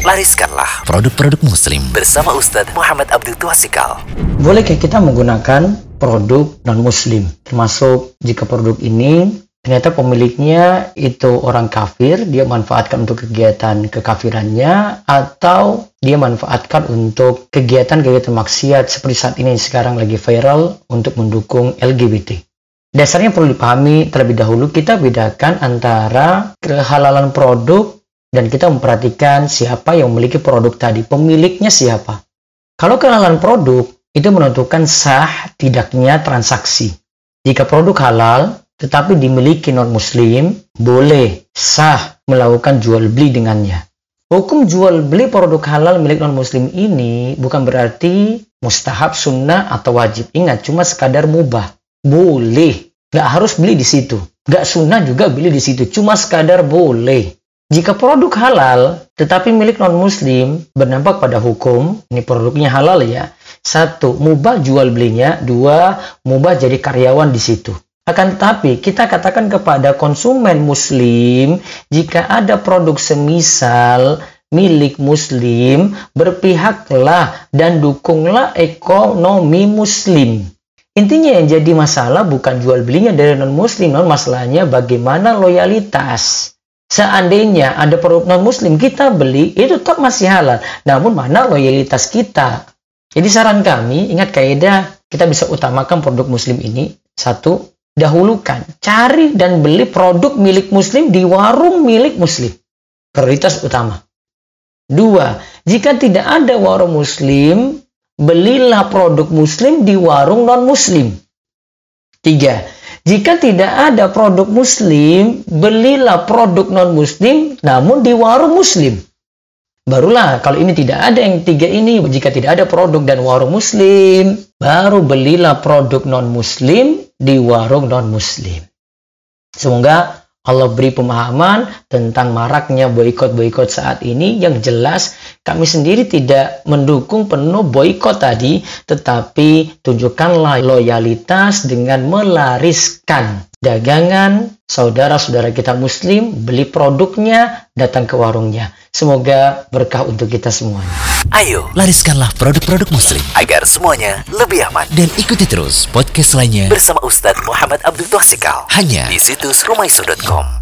Lariskanlah produk-produk muslim bersama Ustadz Muhammad Abdul Tuasikal. Bolehkah kita menggunakan produk non-muslim? Termasuk jika produk ini ternyata pemiliknya itu orang kafir, dia manfaatkan untuk kegiatan kekafirannya, atau dia manfaatkan untuk kegiatan-kegiatan maksiat seperti saat ini sekarang lagi viral untuk mendukung LGBT. Dasarnya perlu dipahami terlebih dahulu kita bedakan antara kehalalan produk dan kita memperhatikan siapa yang memiliki produk tadi, pemiliknya siapa. Kalau kehalalan produk itu menentukan sah tidaknya transaksi. Jika produk halal tetapi dimiliki non-muslim, boleh sah melakukan jual beli dengannya. Hukum jual beli produk halal milik non-muslim ini bukan berarti mustahab, sunnah, atau wajib. Ingat, cuma sekadar mubah. Boleh. Nggak harus beli di situ. Nggak sunnah juga beli di situ. Cuma sekadar boleh. Jika produk halal, tetapi milik non-muslim, berdampak pada hukum, ini produknya halal ya. Satu, mubah jual belinya. Dua, mubah jadi karyawan di situ. Akan tetapi, kita katakan kepada konsumen muslim, jika ada produk semisal milik muslim, berpihaklah dan dukunglah ekonomi muslim. Intinya yang jadi masalah bukan jual belinya dari non muslim, non masalahnya bagaimana loyalitas. Seandainya ada produk non muslim kita beli itu tetap masih halal. Namun mana loyalitas kita? Jadi saran kami ingat kaidah kita bisa utamakan produk muslim ini satu dahulukan cari dan beli produk milik muslim di warung milik muslim. Prioritas utama. Dua, jika tidak ada warung muslim, belilah produk muslim di warung non-muslim. Tiga, jika tidak ada produk muslim, belilah produk non-muslim namun di warung muslim. Barulah kalau ini tidak ada yang tiga ini, jika tidak ada produk dan warung muslim, baru belilah produk non-muslim di warung non-muslim. Semoga Allah beri pemahaman tentang maraknya boykot-boykot saat ini yang jelas kami sendiri tidak mendukung penuh boykot tadi tetapi tunjukkanlah loyalitas dengan melariskan dagangan saudara-saudara kita muslim beli produknya datang ke warungnya semoga berkah untuk kita semuanya Ayo, lariskanlah produk-produk muslim agar semuanya lebih aman. Dan ikuti terus podcast lainnya bersama Ustadz Muhammad Abdul Tuasikal hanya di situs rumaiso.com.